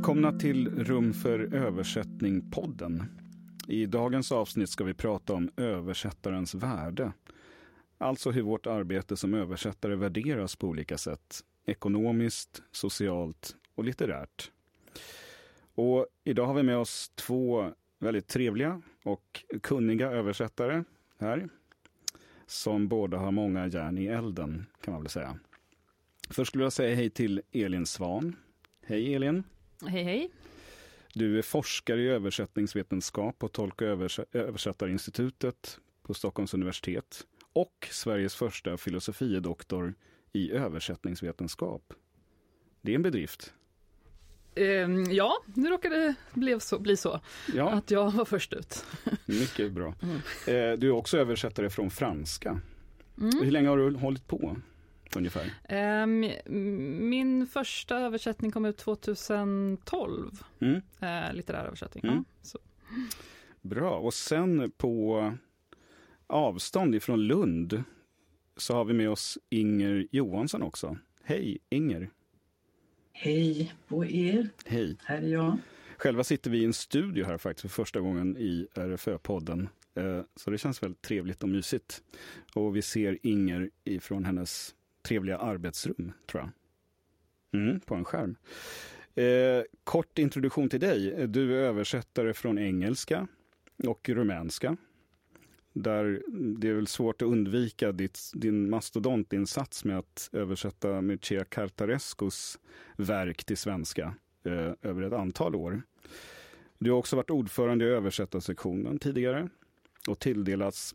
Välkomna till Rum för översättning-podden. I dagens avsnitt ska vi prata om översättarens värde. Alltså hur vårt arbete som översättare värderas på olika sätt. Ekonomiskt, socialt och litterärt. Och idag har vi med oss två väldigt trevliga och kunniga översättare här. Som båda har många järn i elden, kan man väl säga. Först skulle jag säga hej till Elin Svan. Hej Elin! Hej hej! Du är forskare i översättningsvetenskap på Tolk och översättarinstitutet på Stockholms universitet och Sveriges första filosofie doktor i översättningsvetenskap. Det är en bedrift. Um, ja, nu råkade det bli så, bli så ja. att jag var först ut. Mycket bra. Mm. Eh, du är också översättare från franska. Mm. Hur länge har du hållit på? Ungefär? Um, min första översättning kom ut 2012. Mm. Uh, litterär översättning. Mm. Ja, Bra, och sen på avstånd ifrån Lund så har vi med oss Inger Johansson också. Hej Inger! Hej på er! Hej! Här är jag. Själva sitter vi i en studio här faktiskt för första gången i RFÖ-podden. Eh, så det känns väldigt trevligt och mysigt. Och vi ser Inger ifrån hennes trevliga arbetsrum, tror jag. Mm, på en skärm. Eh, kort introduktion till dig. Du är översättare från engelska och rumänska där det är väl svårt att undvika ditt, din mastodontinsats med att översätta Mircea Cartarescos verk till svenska eh, över ett antal år. Du har också varit ordförande i översättarsektionen tidigare och tilldelats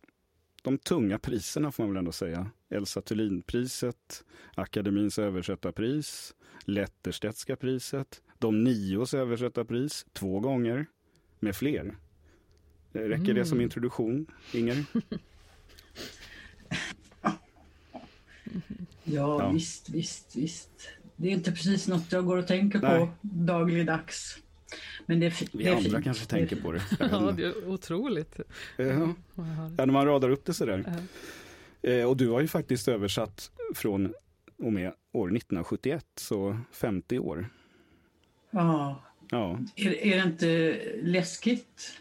de tunga priserna får man väl ändå säga. Elsa Thulin-priset, Akademins översättarpris, Letterstedtska priset, De nios översättarpris två gånger, med fler. Räcker mm. det som mm. introduktion, Inger? ja, ja, visst, visst, visst. Det är inte precis något jag går och tänker Nej. på dagligdags. Men det är, Vi det är andra fint. kanske tänker på det. ja, det är otroligt. Ja. ja, när man radar upp det sådär. Uh Och du har ju faktiskt översatt från och med år 1971, så 50 år. Ja. ja. Är, är det inte läskigt?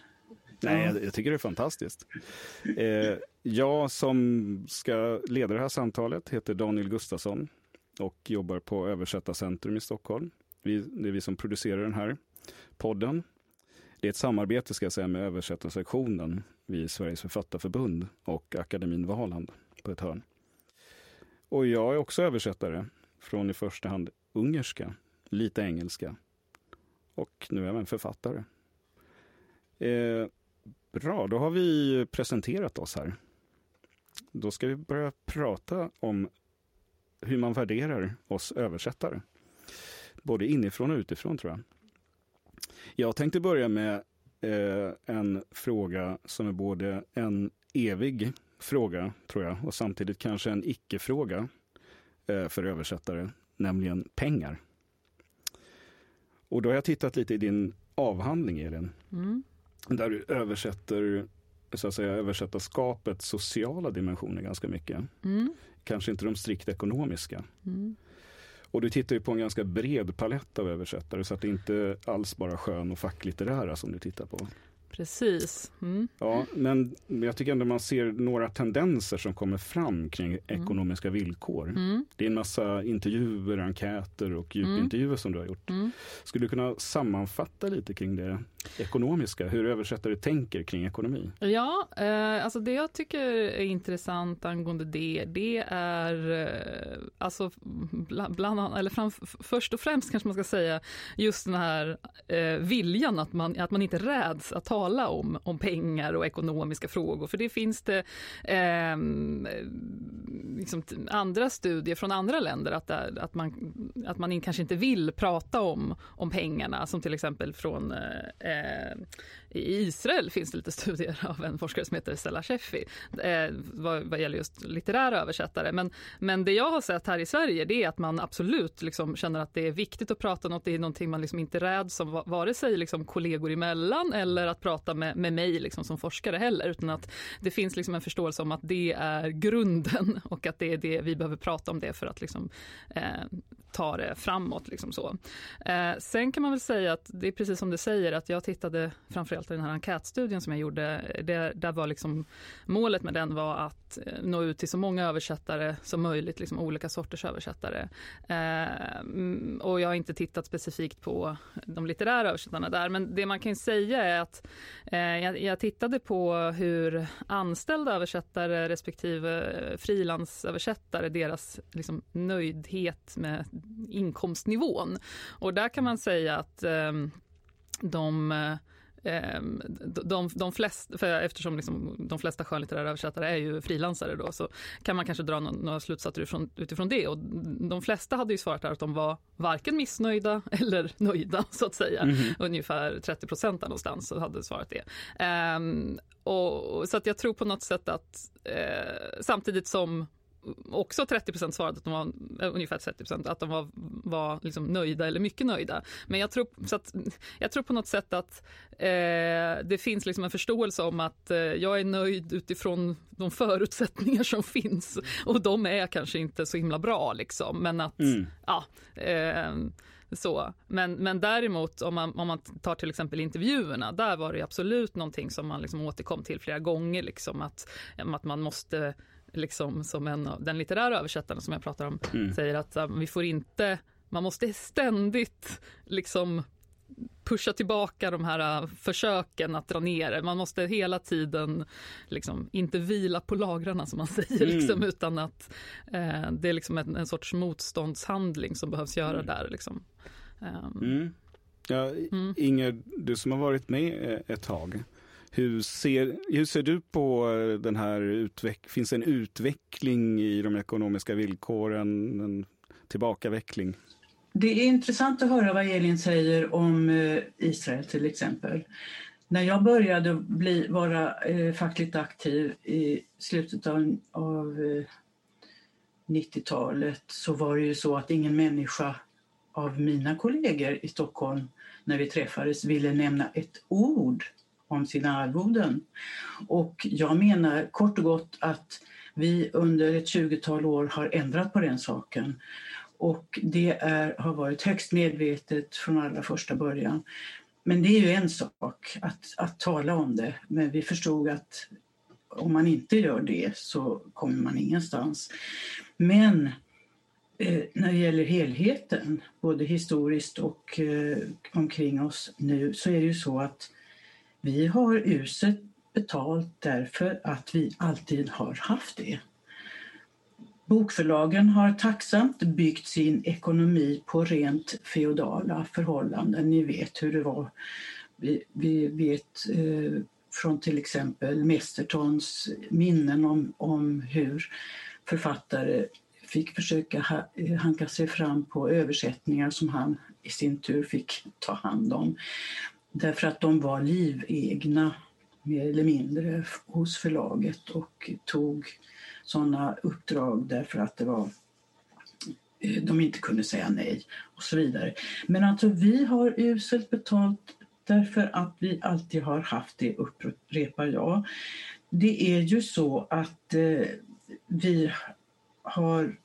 Nej, jag, jag, tycker det är fantastiskt. Eh, jag som ska leda det här samtalet heter Daniel Gustafsson och jobbar på Översättarcentrum i Stockholm. Vi, det är vi som producerar den här podden. Det är ett samarbete ska jag säga med översättarsektionen vid Sveriges författarförbund och Akademin Valand på ett hörn. Och jag är också översättare från i första hand ungerska, lite engelska och nu även författare. Eh, Bra, då har vi presenterat oss här. Då ska vi börja prata om hur man värderar oss översättare. Både inifrån och utifrån tror jag. Jag tänkte börja med eh, en fråga som är både en evig fråga, tror jag, och samtidigt kanske en icke-fråga eh, för översättare, nämligen pengar. Och då har jag tittat lite i din avhandling, Elin. Mm där du översätter så att säga, översättarskapets sociala dimensioner ganska mycket. Mm. Kanske inte de strikt ekonomiska. Mm. Och du tittar ju på en ganska bred palett av översättare så att det inte alls bara skön och facklitterära som du tittar på. Precis. Mm. Ja, men jag tycker ändå man ser några tendenser som kommer fram kring mm. ekonomiska villkor. Mm. Det är en massa intervjuer, enkäter och djupintervjuer mm. som du har gjort. Mm. Skulle du kunna sammanfatta lite kring det ekonomiska, hur översättare tänker kring ekonomi? Ja, eh, alltså det jag tycker är intressant angående det, det är eh, alltså bland, bland eller fram, först och främst kanske man ska säga just den här eh, viljan att man, att man inte räds att tala om, om pengar och ekonomiska frågor, för det finns det eh, liksom andra studier från andra länder att, att, man, att man kanske inte vill prata om, om pengarna, som till exempel från eh, Eh, i Israel finns det lite studier av en forskare som heter Stella Sheffi eh, vad, vad gäller just litterära översättare. Men, men det jag har sett här i Sverige det är att man absolut liksom känner att det är viktigt att prata något. Det är någonting man liksom inte räds som vare sig liksom kollegor emellan eller att prata med, med mig liksom som forskare heller. Utan att det finns liksom en förståelse om att det är grunden och att det är det vi behöver prata om det för att liksom, eh, ta det framåt. Liksom så. Eh, sen kan man väl säga att det är precis som du säger att jag tittade framförallt i den här enkätstudien som jag gjorde. Det, där var liksom, målet med den var att eh, nå ut till så många översättare som möjligt, liksom olika sorters översättare. Eh, mm, och jag har inte tittat specifikt på de litterära översättarna där, men det man kan säga är att eh, jag, jag tittade på hur anställda översättare respektive eh, frilansöversättare, deras liksom, nöjdhet med inkomstnivån. Och där kan man säga att eh, de ehm, de, de flesta, för eftersom liksom de flesta skönlitterära översättare är ju frilansare då, så kan man kanske dra några slutsatser utifrån, utifrån det. Och de flesta hade ju svarat att de var varken missnöjda eller nöjda, så att säga. Mm -hmm. Ungefär 30 procent någonstans hade svarat det. Um, och, så att jag tror på något sätt att uh, samtidigt som också 30 svarade att de var, äh, ungefär 30% att de var, var liksom nöjda eller mycket nöjda. Men jag tror, så att, jag tror på något sätt att eh, det finns liksom en förståelse om att eh, jag är nöjd utifrån de förutsättningar som finns och de är kanske inte så himla bra liksom. Men att, mm. ja. Eh, så. Men, men däremot om man, om man tar till exempel intervjuerna, där var det absolut någonting som man liksom återkom till flera gånger, liksom att, att man måste liksom som en av den litterära översättaren som jag pratar om mm. säger att um, vi får inte, man måste ständigt liksom pusha tillbaka de här uh, försöken att dra ner det. Man måste hela tiden liksom, inte vila på lagrarna som man säger, mm. liksom, utan att eh, det är liksom en, en, sorts motståndshandling som behövs göra mm. där. Liksom. Um, ja, mm. Inger, du som har varit med eh, ett tag, hur ser, hur ser du på den här utvecklingen? Finns det en utveckling i de ekonomiska villkoren, en tillbakaveckling? Det är intressant att höra vad Elin säger om eh, Israel till exempel. När jag började bli, vara eh, fackligt aktiv i slutet av, av eh, 90-talet så var det ju så att ingen människa av mina kollegor i Stockholm när vi träffades ville nämna ett ord om sina arvoden. Och jag menar kort och gott att vi under ett 20-tal år har ändrat på den saken. Och det är, har varit högst medvetet från allra första början. Men det är ju en sak att, att tala om det, men vi förstod att om man inte gör det så kommer man ingenstans. Men eh, när det gäller helheten, både historiskt och eh, omkring oss nu, så är det ju så att vi har uset betalt därför att vi alltid har haft det. Bokförlagen har tacksamt byggt sin ekonomi på rent feodala förhållanden. Ni vet hur det var. Vi, vi vet eh, från till exempel Mestertons minnen om, om hur författare fick försöka ha, eh, hanka sig fram på översättningar som han i sin tur fick ta hand om. Därför att de var livegna, mer eller mindre, hos förlaget och tog sådana uppdrag därför att det var eh, de inte kunde säga nej och så vidare. Men alltså vi har uselt betalt därför att vi alltid har haft det, upprepar jag. Det är ju så att eh, vi har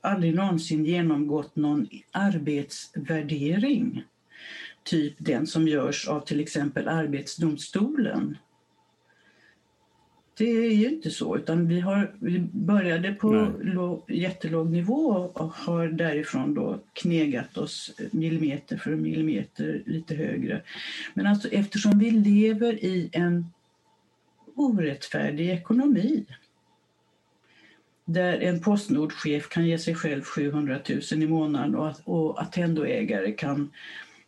aldrig någonsin genomgått någon arbetsvärdering typ den som görs av till exempel Arbetsdomstolen. Det är ju inte så, utan vi, har, vi började på låg, jättelåg nivå och har därifrån då knegat oss millimeter för millimeter lite högre. Men alltså eftersom vi lever i en orättfärdig ekonomi där en Postnordchef kan ge sig själv 700 000 i månaden och, och Attendo-ägare kan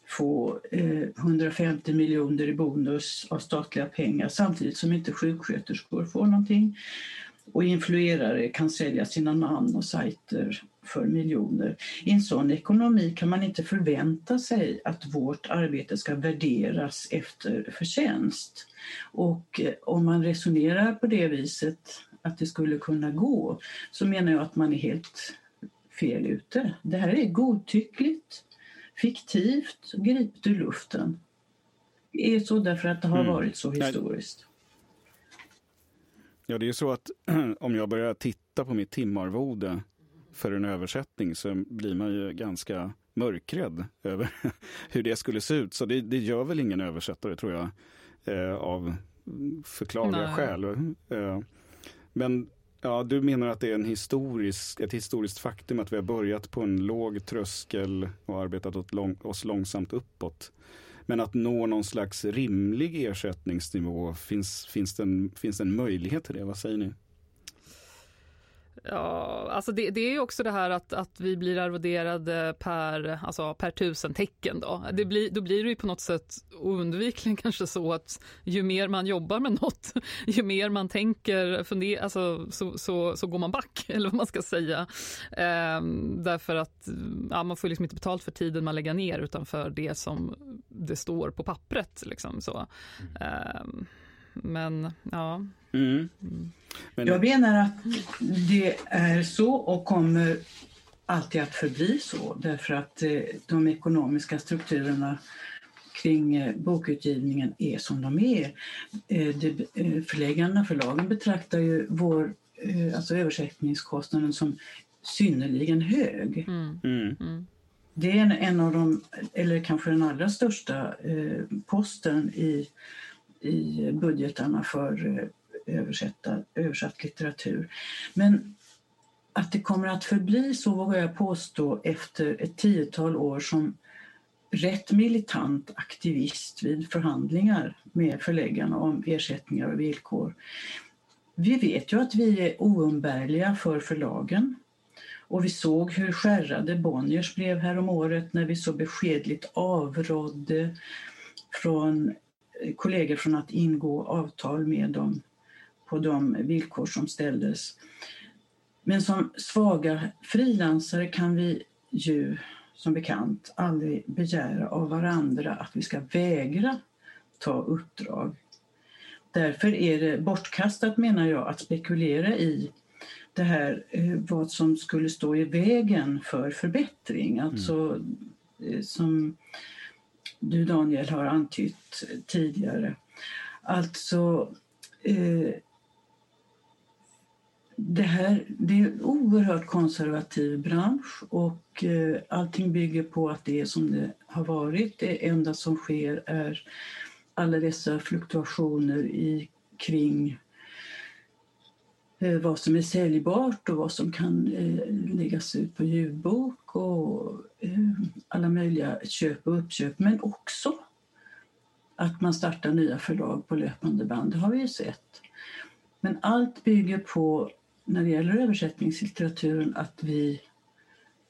få eh, 150 miljoner i bonus av statliga pengar samtidigt som inte sjuksköterskor får någonting. Och influerare kan sälja sina namn och sajter för miljoner. I en sån ekonomi kan man inte förvänta sig att vårt arbete ska värderas efter förtjänst. Och eh, om man resonerar på det viset att det skulle kunna gå så menar jag att man är helt fel ute. Det här är godtyckligt fiktivt, gripet ur luften. Det är så därför att det har mm. varit så historiskt. Ja, det är så att om jag börjar titta på mitt timarvode för en översättning så blir man ju ganska mörkrädd över hur det skulle se ut. Så det, det gör väl ingen översättare tror jag, eh, av förklarliga Nej. skäl. Eh, men ja, du menar att det är en historisk, ett historiskt faktum att vi har börjat på en låg tröskel och arbetat lång, oss långsamt uppåt. Men att nå någon slags rimlig ersättningsnivå, finns, finns, det en, finns det en möjlighet till det? Vad säger ni? Ja, alltså det, det är ju också det här att, att vi blir arvoderade per, alltså per tusen tecken. Då. Det blir, då blir det ju på något sätt oundvikligen kanske så att ju mer man jobbar med något, ju mer man tänker, funder, alltså, så, så, så går man back, eller vad man ska säga. Ehm, därför att ja, man får liksom inte betalt för tiden man lägger ner utan för det som det står på pappret. Liksom, så. Ehm, men ja. Mm. Men... Jag menar att det är så och kommer alltid att förbli så därför att eh, de ekonomiska strukturerna kring eh, bokutgivningen är som de är. Eh, förläggarna, förlagen betraktar ju vår alltså översättningskostnaden som synnerligen hög. Mm. Mm. mm. Det är en av de, eller kanske den allra största posten i i budgetarna för eh, översätta, översatt litteratur. Men att det kommer att förbli så vågar jag påstå efter ett tiotal år som rätt militant aktivist vid förhandlingar med förläggarna om ersättningar och villkor. Vi vet ju att vi är oumbärliga för förlagen. Och vi såg hur skärrade Bonniers blev häromåret när vi så beskedligt avrådde från kollegor från att ingå avtal med dem på de villkor som ställdes. Men som svaga frilansare kan vi ju som bekant aldrig begära av varandra att vi ska vägra ta uppdrag. Därför är det bortkastat menar jag att spekulera i det här eh, vad som skulle stå i vägen för förbättring. Alltså mm. som du Daniel har antytt tidigare. Alltså eh, det här det är en oerhört konservativ bransch och eh, allting bygger på att det är som det har varit. Det enda som sker är alla dessa fluktuationer i, kring eh, vad som är säljbart och vad som kan eh, läggas ut på ljudbok och eh, alla möjliga köp och uppköp, men också att man startar nya förlag på löpande band. Det har vi ju sett. Men allt bygger på, när det gäller översättningslitteraturen, att vi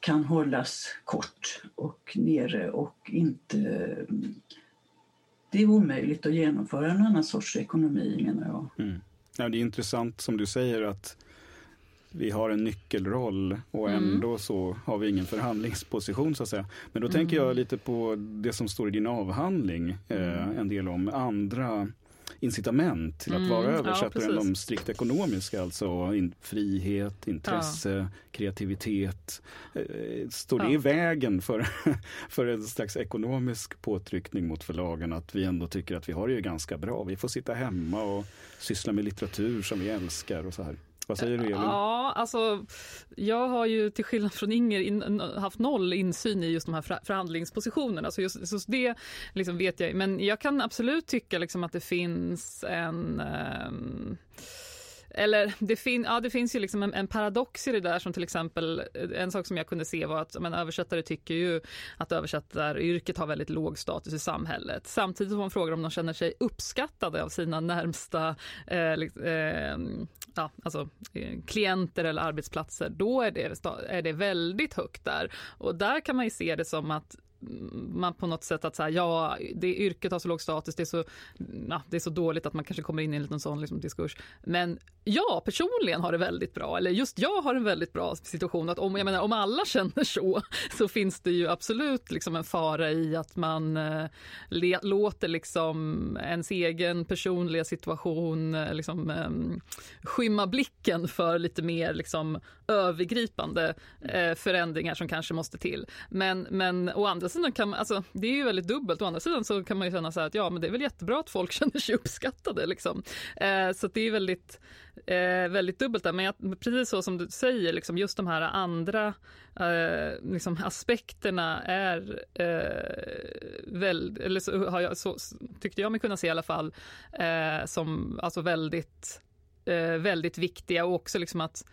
kan hållas kort och nere och inte... Det är omöjligt att genomföra en annan sorts ekonomi, menar jag. Mm. Ja, det är intressant som du säger att vi har en nyckelroll och mm. ändå mm. så har vi ingen förhandlingsposition så att säga. Men då mm. tänker jag lite på det som står i din avhandling, eh, mm. en del om andra incitament till att mm, vara översättare ja, än de strikt ekonomiska, alltså in, frihet, intresse, ja. kreativitet. Eh, står det ja. i vägen för, för en slags ekonomisk påtryckning mot förlagen att vi ändå tycker att vi har det ju ganska bra. Vi får sitta hemma och syssla med litteratur som vi älskar och så här. Vad säger du Elin? Ja, alltså jag har ju till skillnad från Inger in, haft noll insyn i just de här förhandlingspositionerna. Så just, så det liksom vet jag. Men jag kan absolut tycka liksom att det finns en um, eller det, fin ja, det finns ju liksom en, en, paradox i det där som till exempel eh, en sak som jag kunde se var att men, översättare tycker ju att översättaryrket har väldigt låg status i samhället. Samtidigt som man frågar om de känner sig uppskattade av sina närmsta eh, eh, ja, alltså, eh, klienter eller arbetsplatser, då är det, är det väldigt högt där. Och där kan man ju se det som att man på något sätt att säga ja, det yrket har så låg status, det är så, ja, det är så dåligt att man kanske kommer in i en liten sån liksom, diskurs. Men jag personligen har det väldigt bra, eller just jag har en väldigt bra situation. Att om, jag menar, om alla känner så, så finns det ju absolut liksom en fara i att man eh, le, låter liksom ens egen personliga situation eh, liksom, eh, skymma blicken för lite mer liksom, övergripande eh, förändringar som kanske måste till. Men, men å andra andra sidan kan man, alltså det är ju väldigt dubbelt, å andra sidan så kan man ju känna så här att ja men det är väl jättebra att folk känner sig uppskattade liksom. Eh, så det är väldigt, eh, väldigt dubbelt där, men jag, precis så som du säger, liksom just de här andra eh, liksom aspekterna är eh, väl, eller så har jag, så tyckte jag mig kunna se i alla fall, eh, som alltså väldigt, eh, väldigt viktiga. Och också liksom att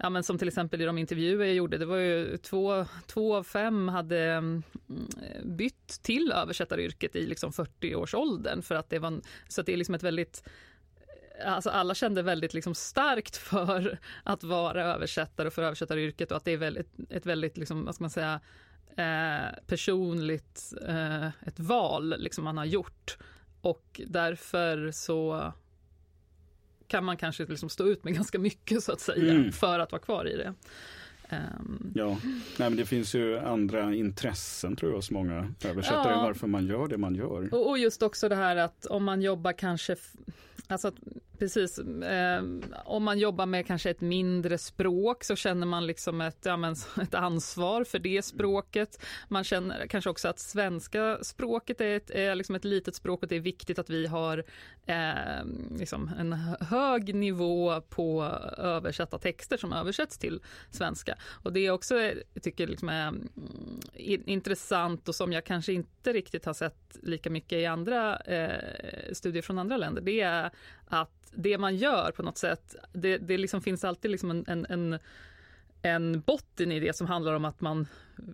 Ja, men som till exempel i de intervjuer jag gjorde, det var ju två, två av fem hade mm, eh, bytt till översättaryrket i liksom 40-årsåldern för att det var, så att det är liksom ett väldigt eh, Alltså alla kände väldigt liksom starkt för att vara översättare och för översättaryrket och att det är väldigt, ett väldigt, liksom, vad ska man säga, eh, personligt eh, ett val liksom man har gjort. Och därför så kan man kanske liksom stå ut med ganska mycket så att säga mm. för att vara kvar i det. Um, ja, Nej, men det finns ju andra intressen tror jag hos många översättare ja. varför man gör det man gör. Och, och just också det här att om man jobbar kanske, alltså Precis. Eh, om man jobbar med kanske ett mindre språk så känner man liksom ett, ja, men, ett ansvar för det språket. Man känner kanske också att svenska språket är ett, är liksom ett litet språk och det är viktigt att vi har eh, liksom en hög nivå på översatta texter som översätts till svenska. Och det är också, eh, jag tycker liksom är mm, intressant och som jag kanske inte riktigt har sett lika mycket i andra eh, studier från andra länder, det är att det man gör på något sätt, det, det liksom finns alltid liksom en, en, en, en botten i det som handlar om att man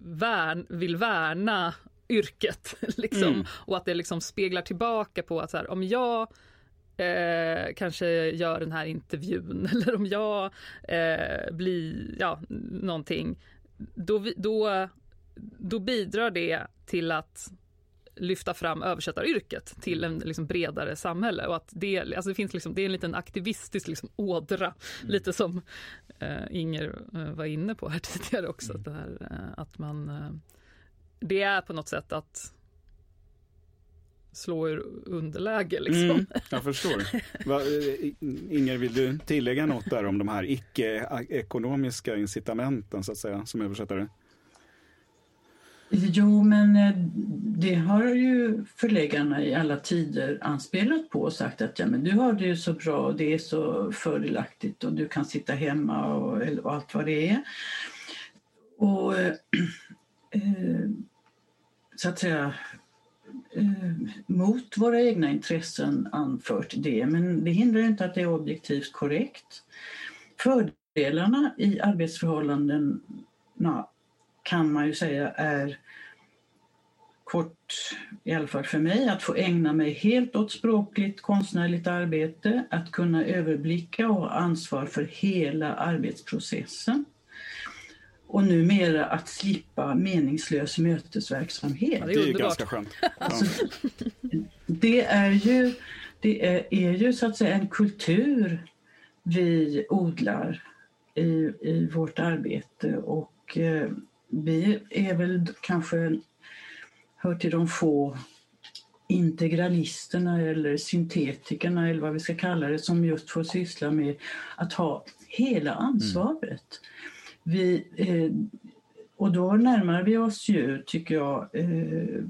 värn, vill värna yrket. Liksom. Mm. Och att det liksom speglar tillbaka på att så här, om jag eh, kanske gör den här intervjun eller om jag eh, blir, ja, någonting, då, då, då bidrar det till att lyfta fram översättaryrket till en liksom bredare samhälle och att det, alltså det finns liksom, det är en liten aktivistisk liksom ådra, mm. lite som uh, Inger uh, var inne på här tidigare också, mm. det här, uh, att man, det är på något sätt att slå ur underläge. Liksom. Mm, jag förstår. Va, Inger, vill du tillägga något där om de här icke-ekonomiska incitamenten så att säga, som översättare? Jo, men eh, det har ju förläggarna i alla tider anspelat på och sagt att ja, men du har det ju så bra och det är så fördelaktigt och du kan sitta hemma och, och allt vad det är. Och eh, eh så att säga eh, mot våra egna intressen anfört det, men det hindrar inte att det är objektivt korrekt. Fördelarna i arbetsförhållandena kan man ju säga är kort, i alla fall för mig, att få ägna mig helt åt språkligt konstnärligt arbete, att kunna överblicka och ha ansvar för hela arbetsprocessen och numera att slippa meningslös mötesverksamhet. Ja, det är, ju ganska skönt. Alltså, det är ju, det är, är, ju så att säga en kultur vi odlar i, i vårt arbete och eh, vi är väl kanske hör till de få integralisterna eller syntetikerna eller vad vi ska kalla det som just får syssla med att ha hela ansvaret. Mm. Vi, eh, och då närmar vi oss ju, tycker jag, eh,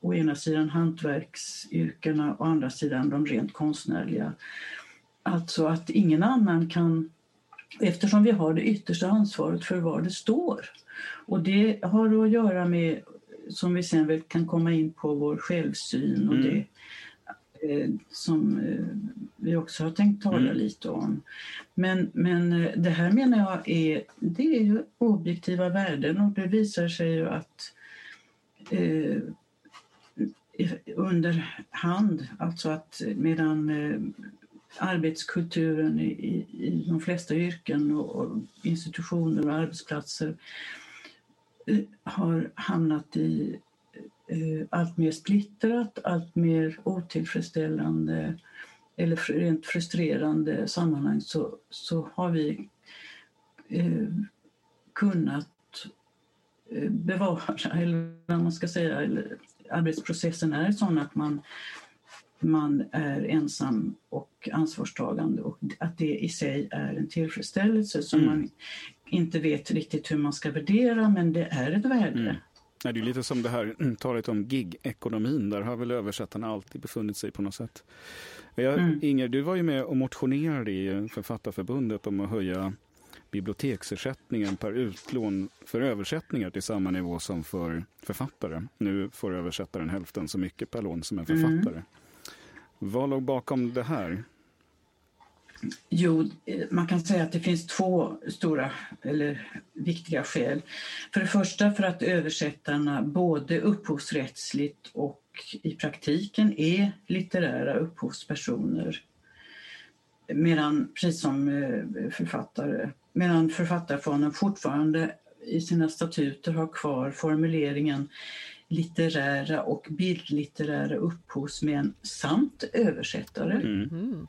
å ena sidan hantverksyrkena och å andra sidan de rent konstnärliga. Alltså att ingen annan kan, eftersom vi har det yttersta ansvaret för var det står. Och det har att göra med som vi sen väl kan komma in på, vår självsyn och mm. det eh, som eh, vi också har tänkt tala mm. lite om. Men, men eh, det här menar jag är, det är ju objektiva värden och det visar sig ju att eh, under hand, alltså att medan eh, arbetskulturen i, i, i de flesta yrken och, och institutioner och arbetsplatser har hamnat i eh, allt mer splittrat, allt mer otillfredsställande eller rent frustrerande sammanhang så, så har vi eh, kunnat eh, bevara, eller vad man ska säga, eller, arbetsprocessen är sån att man, man är ensam och ansvarstagande och att det i sig är en tillfredsställelse som mm. man inte vet riktigt hur man ska värdera men det är ett värde. Mm. det är lite som det här talet om gig-ekonomin. Där har väl översättarna alltid befunnit sig på något sätt. Jag, mm. Inger, du var ju med och motionerade i Författarförbundet om att höja biblioteksersättningen per utlån för översättningar till samma nivå som för författare. Nu får översättaren hälften så mycket per lån som en författare. Mm. Vad låg bakom det här? Jo, man kan säga att det finns två stora eller viktiga skäl. För det första för att översättarna både upphovsrättsligt och i praktiken är litterära upphovspersoner. Medan, precis som eh, författare, medan Författarfonden fortfarande i sina statuter har kvar formuleringen litterära och bildlitterära upphovsmän samt översättare. Mm.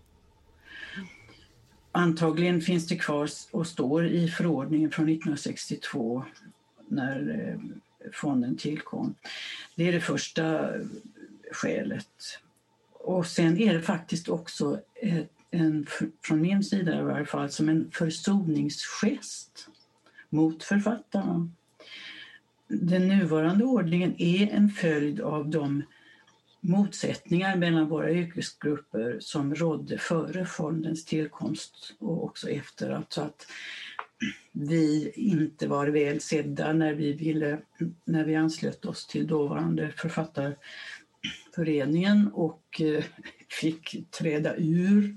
Antagligen finns det kvar och står i förordningen från 1962 när eh, fonden tillkom. Det är det första skälet. Och sen är det faktiskt också en, från min sida i varje fall, som en försoningsgest mot författarna. Den nuvarande ordningen är en följd av de motsättningar mellan våra yrkesgrupper som rådde före fondens tillkomst och också efter. Alltså att vi inte var väl sedda när vi, ville, när vi anslöt oss till dåvarande författarföreningen och eh, fick träda ur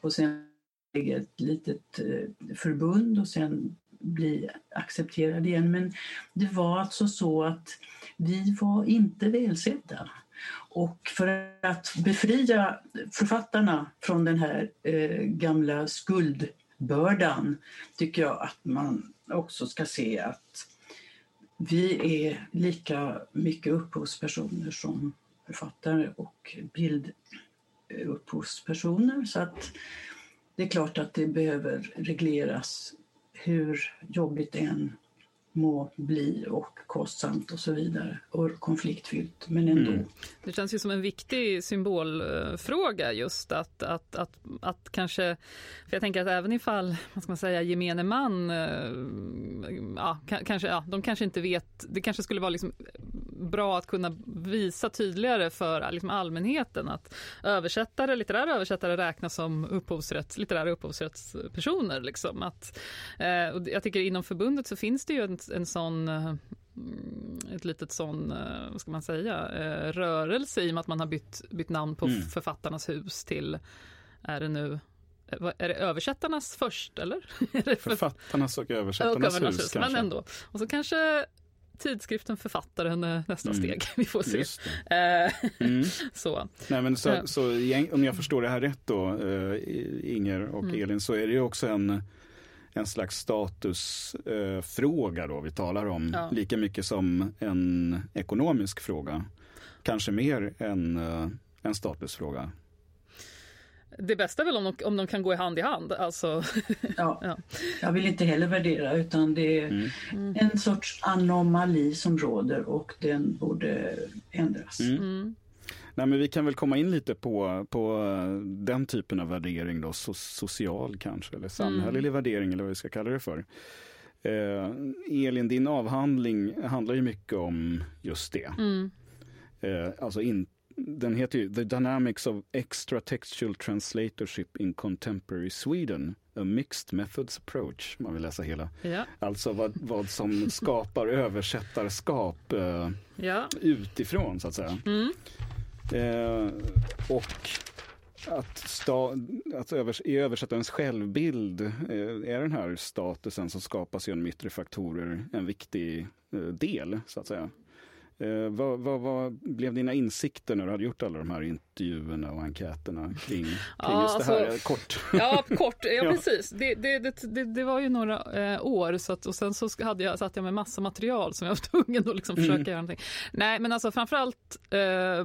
och sen ett litet eh, förbund och sen bli accepterade igen. Men det var alltså så att vi var inte välsedda. Och för att befria författarna från den här eh, gamla skuldbördan tycker jag att man också ska se att vi är lika mycket upphovspersoner som författare och bildupphovspersoner. Så att det är klart att det behöver regleras hur jobbigt det än må bli och kostsamt och så vidare och konfliktfyllt, men ändå. Mm. Det känns ju som en viktig symbolfråga just att, att, att, att kanske, för jag tänker att även ifall, vad ska man säga, gemene man, eh, ja, kanske, ja, de kanske inte vet, det kanske skulle vara liksom bra att kunna visa tydligare för liksom allmänheten att översättare, litterära översättare räknas som upphovsrätts, litterära upphovsrättspersoner. Liksom. Att, eh, och jag tycker inom förbundet så finns det ju en, en sån eh, ett litet sån, eh, vad ska man säga, eh, rörelse i och med att man har bytt, bytt namn på mm. Författarnas hus till, är det nu är det översättarnas först eller? Författarnas och översättarnas, och hus, hus kanske. Men ändå. Och så kanske tidskriften Författaren är nästa mm. steg. Vi får se. Mm. så. Nej, men så, så, om jag förstår det här rätt då, Inger och mm. Elin, så är det ju också en en slags statusfråga då vi talar om. Ja. Lika mycket som en ekonomisk fråga. Kanske mer än en statusfråga. Det bästa är väl om de, om de kan gå i hand i hand. Alltså. Ja, ja. Jag vill inte heller värdera utan det är mm. en sorts anomali som råder och den borde ändras. Mm. Mm. Nej, men vi kan väl komma in lite på, på den typen av värdering, då, so social kanske, eller samhällelig mm. värdering eller vad vi ska kalla det för. Eh, Elin, din avhandling handlar ju mycket om just det. Mm. Eh, alltså in, den heter ju The Dynamics of Extra Textual Translatorship in Contemporary Sweden. A Mixed Methods Approach, man vill läsa hela. Ja. Alltså vad, vad som skapar översättarskap eh, ja. utifrån så att säga. Mm. Eh, och att, sta, att övers i översättarens självbild eh, är den här statusen som skapas genom yttre faktorer en viktig eh, del, så att säga. Eh, vad, vad, vad, blev dina insikter när du hade gjort alla de här intervjuerna och enkäterna kring, kring ja, just alltså, det här? Alltså, kort. Ja, kort. Ja, ja. precis. Det, det, det, det, var ju några eh, år så att, och sen så hade jag, satt jag med massa material som jag var tvungen att liksom försöka mm. göra någonting. Nej, men alltså framförallt eh,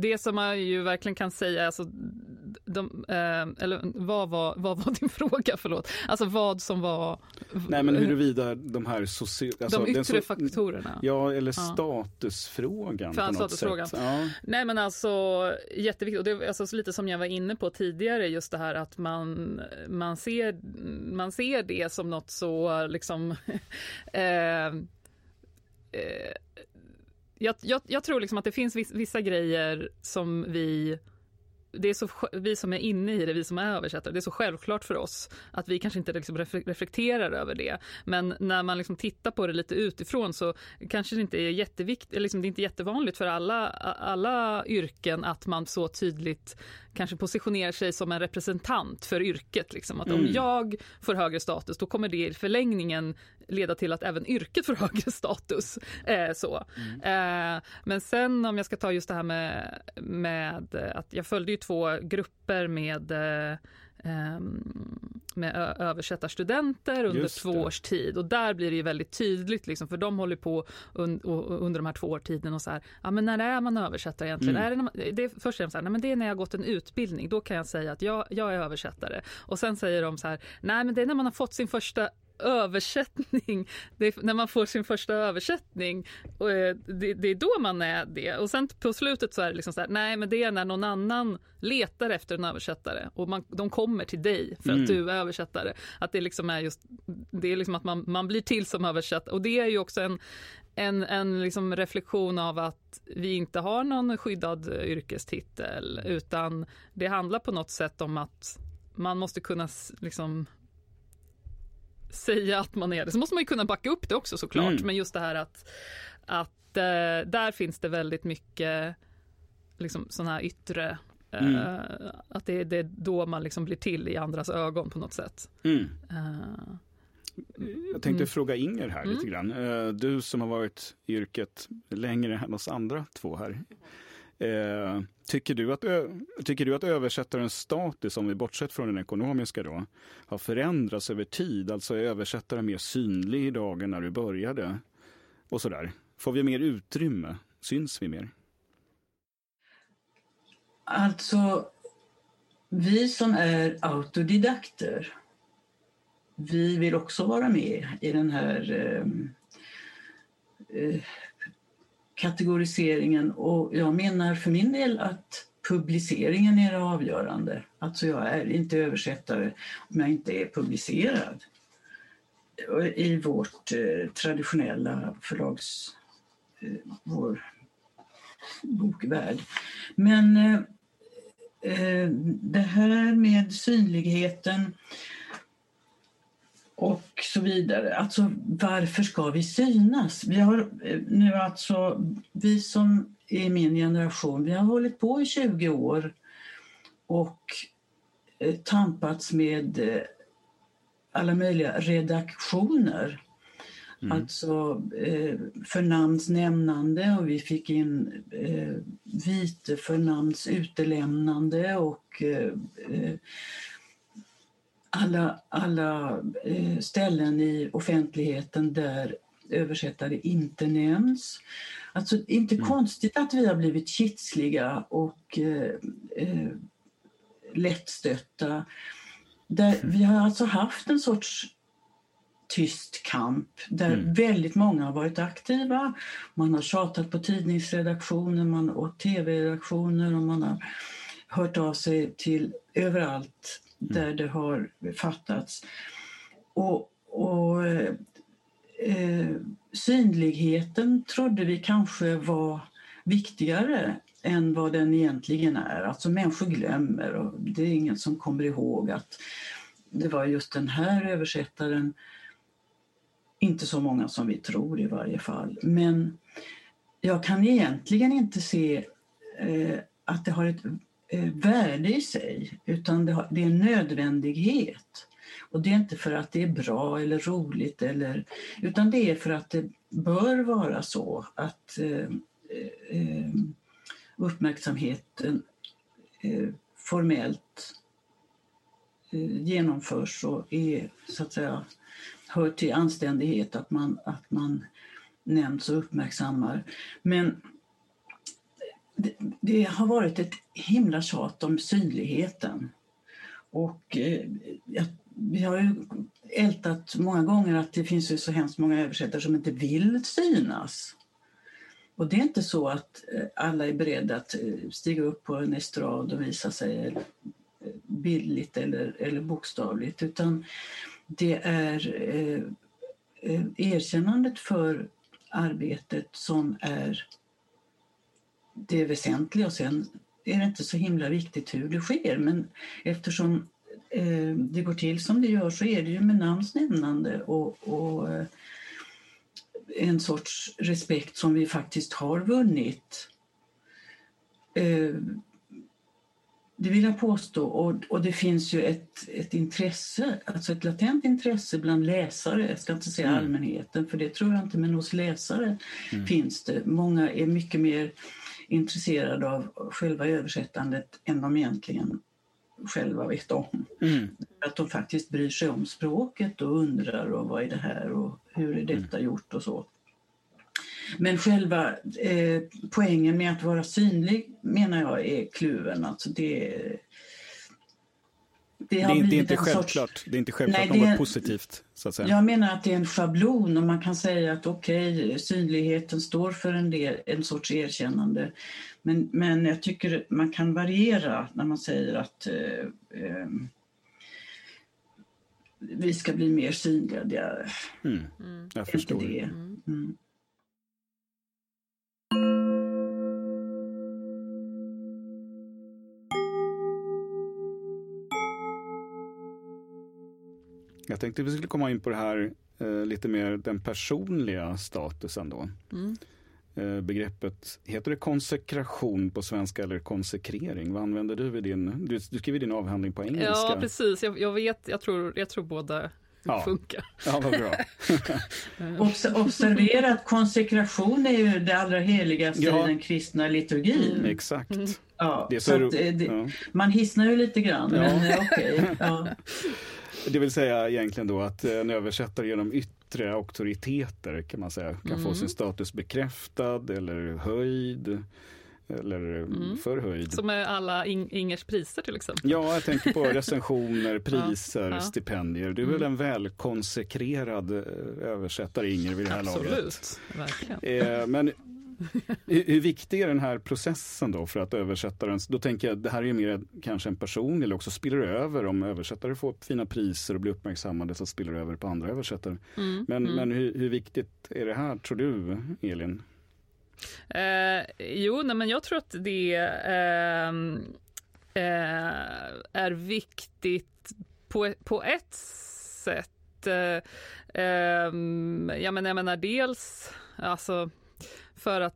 det som man ju verkligen kan säga, alltså, de, eh, eller vad var, vad var din fråga, förlåt? Alltså vad som var... Nej men huruvida de här sociala... Alltså, de yttre faktorerna? Ja, eller statusfrågan ja. på något statusfrågan. sätt. Ja. Nej men alltså jätteviktigt, och det är alltså, lite som jag var inne på tidigare, just det här att man, man, ser, man ser det som något så liksom eh, eh, jag, jag, jag, tror liksom att det finns vissa grejer som vi det är så, vi som är inne i det, vi som är översättare, det är så självklart för oss att vi kanske inte liksom reflekterar över det. Men när man liksom tittar på det lite utifrån så kanske det inte är jätteviktigt, liksom det är inte jättevanligt för alla, alla yrken att man så tydligt kanske positionerar sig som en representant för yrket. Liksom. Att mm. om jag får högre status, då kommer det i förlängningen leda till att även yrket får högre status. Eh, så. Mm. Eh, men sen om jag ska ta just det här med, med att jag följde ju två grupper med eh, ehm, med översättarstudenter under två års tid och där blir det ju väldigt tydligt liksom, för de håller på un, under de här två års tiden och så här, ja men när är man översättare egentligen? Mm. Är det, man, det är först och främst så här, nej men det är när jag gått en utbildning, då kan jag säga att jag, jag är översättare. Och sen säger de så här, nej men det är när man har fått sin första översättning, är, när man får sin första översättning, och eh, det, det, är då man är det. Och sen på slutet så är det liksom så här, nej men det är när någon annan letar efter en översättare och man, de kommer till dig för att mm. du är översättare. Att det liksom är just, det är liksom att man, man blir till som översättare och det är ju också en en, en liksom reflektion av att vi inte har någon skyddad yrkestitel utan det handlar på något sätt om att man måste kunna liksom säga att man är det. Så måste man ju kunna backa upp det också såklart. Mm. Men just det här att, att äh, där finns det väldigt mycket liksom sådana här yttre mm. uh, att det, det, är då man liksom blir till i andras ögon på något sätt. Mm. Uh, jag tänkte mm. fråga Inger här lite mm. grann. Du som har varit i yrket längre än oss andra två här. Eh, tycker, du att, tycker du att översättarens status, om vi bortsett från den ekonomiska då, har förändrats över tid? Alltså är översättaren mer synlig i än när du började? Och sådär. Får vi mer utrymme? Syns vi mer? Alltså, vi som är autodidakter, vi vill också vara med i den här eh, eh, kategoriseringen och jag menar för min del att publiceringen är det avgörande. Alltså jag är inte översättare om jag inte är publicerad i vårt eh, traditionella förlags... Eh, vår bokvärld. Men eh, eh det här med synligheten och så vidare. Alltså varför ska vi synas? Vi har eh, nu alltså, vi som är min generation, vi har hållit på i 20 år och eh, tampats med eh, alla möjliga redaktioner. Mm. Alltså eh, för namns nämnande och vi fick in eh, vite för namns utelämnande och eh, alla, alla eh, ställen i offentligheten där översättare inte nämns. Alltså inte mm. konstigt att vi har blivit kitsliga och eh, eh, lättstötta. Där mm. Vi har alltså haft en sorts tyst kamp där mm. väldigt många har varit aktiva. Man har tjatat på tidningsredaktioner man, och tv-redaktioner och man har hört av sig till överallt. Där det har fattats. Och, och eh, synligheten trodde vi kanske var viktigare än vad den egentligen är. Alltså människor glömmer och det är ingen som kommer ihåg att det var just den här översättaren. Inte så många som vi tror i varje fall. Men jag kan egentligen inte se eh, att det har ett Eh, värde i sig utan det, är en nödvändighet. Och det är inte för att det är bra eller roligt eller, utan det är för att det bör vara så att eh, eh, eh uppmärksamheten eh, formellt eh, genomförs och är så att säga hör till anständighet att man, att man nämns och uppmärksammar. Men det, det, har varit ett himla tjat om synligheten. Och eh, vi har ju ältat många gånger att det finns ju så hemskt många översättare som inte vill synas. Och det är inte så att eh, alla är beredda att eh, stiga upp på en estrad och visa sig eh, bildligt eller, eller bokstavligt utan det är eh, erkännandet för arbetet som är det väsentliga och sen är det inte så himla viktigt hur det sker men eftersom eh, det går till som det gör så är det ju med namns nämnande och, och eh, en sorts respekt som vi faktiskt har vunnit. Eh, det vill jag påstå. Och, och det finns ju ett, ett intresse, alltså ett latent intresse bland läsare, jag ska inte säga Mm. allmänheten för det tror jag inte, men hos läsare Mm. finns det. Många är mycket mer intresserade av själva översättandet än de egentligen själva vet om. Mm. Att de faktiskt bryr sig om språket och undrar och vad är det här och hur är detta gjort och så. Men själva eh, poängen med att vara synlig menar jag är kluven. Alltså det, Det har är, det är inte en sorts- självklart, det är inte självklart Nej, det något är- positivt. Så att säga. Jag menar att det är en schablon och man kan säga att okej, synligheten står för en, del, en sorts erkännande. Men, men jag tycker man kan variera när man säger att eh, eh, vi ska bli mer synliga. Det är Mm. Mm. Jag inte förstår. det. Mm. Jag tänkte vi skulle komma in på det här eh, lite mer den personliga statusen då. Mm. Eh, begreppet, heter det konsekration på svenska eller konsekrering? Vad använder du i din, du, du skriver din avhandling på engelska? Ja, precis. Jag, jag vet, jag tror, jag tror båda Ja. funkar. Ja, vad bra. Obs- Observera att konsekration är ju det allra heligaste Ja. i den kristna liturgin. Exakt. Ja, Det så så att, eh, det, ja. Man hissnar ju lite grann, Ja. men eh, okej. ja. Det vill säga egentligen då att en översättare genom yttre auktoriteter kan man säga kan få Mm. sin status bekräftad eller höjd eller Mm. förhöjd. Som med alla In- Ingers priser till exempel. Ja, jag tänker på recensioner, priser, ja. stipendier. Du är väl en välkonsekrerad eh, översättare Inger vid det här laget. Absolut, verkligen. Eh, men hur, hur viktig är den här processen då för att översättaren, då tänker jag det här är ju mer kanske en person eller också spiller det över om översättare får fina priser och blir uppmärksammade så spiller det över på andra översättare. Mm. Men, mm. men hur, hur viktigt är det här tror du Elin? Eh, jo, nej, men jag tror att det ehm, eh, är viktigt på, på ett sätt. Eh, ehm, jag, menar, jag menar dels alltså, för att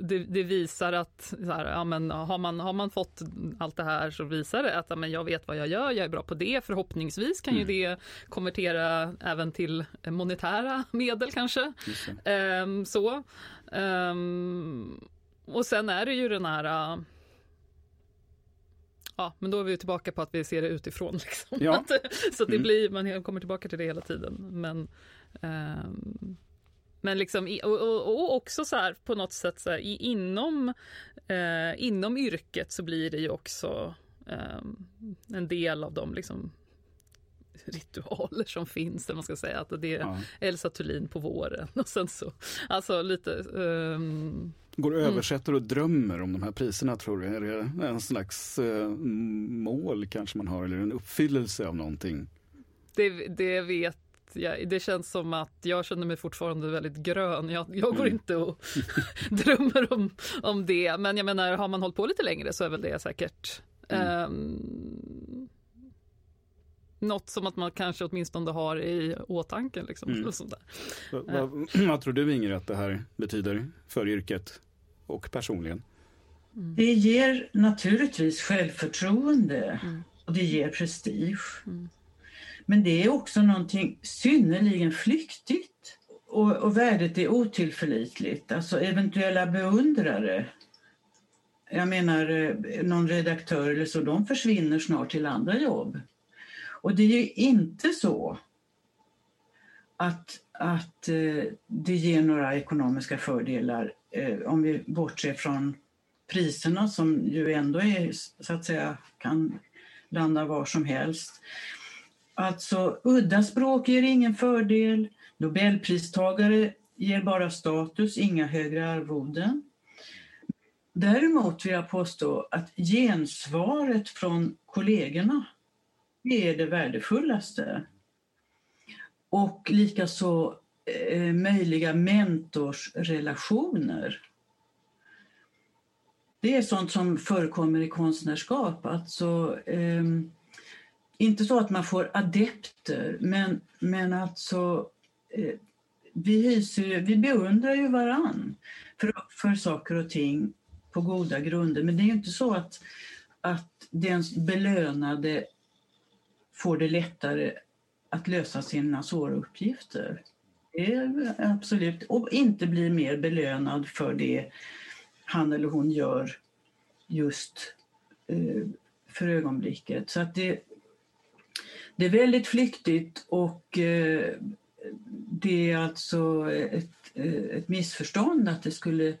det, det visar att så här, ja, men har, man, har man fått allt det här så visar det att ja, men jag vet vad jag gör, jag är bra på det. Förhoppningsvis kan ju det konvertera även till monetära medel kanske. Ehm, så. Ehm, och sen är det ju den här... äh, ja, men då är vi tillbaka på att vi ser det utifrån. Liksom. Ja. Så det Mm. blir, man kommer tillbaka till det hela tiden. Men, ehm, men liksom, och, och, och också så här på något sätt så här, inom, eh, inom yrket så blir det ju också ehm, en del av de liksom, ritualer som finns, eller man ska säga. Att det är Ja. Elsa Thulin på våren och sen så, alltså lite, ehm, Går översättare och drömmer om de här priserna tror du? Är det en slags eh, mål kanske man har eller en uppfyllelse av någonting? det, det vet jag, det känns som att jag känner mig fortfarande väldigt grön. Jag, jag går Mm. inte och drömmer om, om det. Men jag menar, har man hållit på lite längre så är väl det säkert Mm. ehm, något som att man kanske åtminstone har i åtanke. Liksom, Mm. sånt där. Va, va, vad tror du Inger att det här betyder för yrket och personligen? Det ger naturligtvis självförtroende Mm. och det ger prestige. Mm. Men det är också någonting synnerligen flyktigt och, och värdet är otillförlitligt. Alltså eventuella beundrare, jag menar eh, någon redaktör eller så, de försvinner snart till andra jobb. Och det är ju inte så att, att eh, det ger några ekonomiska fördelar eh, om vi bortser från priserna som ju ändå är, så att säga, kan landa var som helst. Alltså, udda språk ger ingen fördel. Nobelpristagare ger bara status, inga högre arvoden. Däremot vill jag påstå att gensvaret från kollegorna är det värdefullaste. Och likaså eh, möjliga mentorsrelationer. Det är sånt som förekommer i konstnärskap. Alltså, eh, inte så att man får adepter, men, men alltså eh, vi, hyser, vi beundrar ju varann för, för saker och ting på goda grunder. Men det är ju inte så att, att den belönade får det lättare att lösa sina svåra uppgifter. Det är absolut. Och inte blir mer belönad för det han eller hon gör just eh, för ögonblicket. Så att det, det är väldigt flyktigt och eh, det är alltså ett, eh, ett missförstånd att det skulle,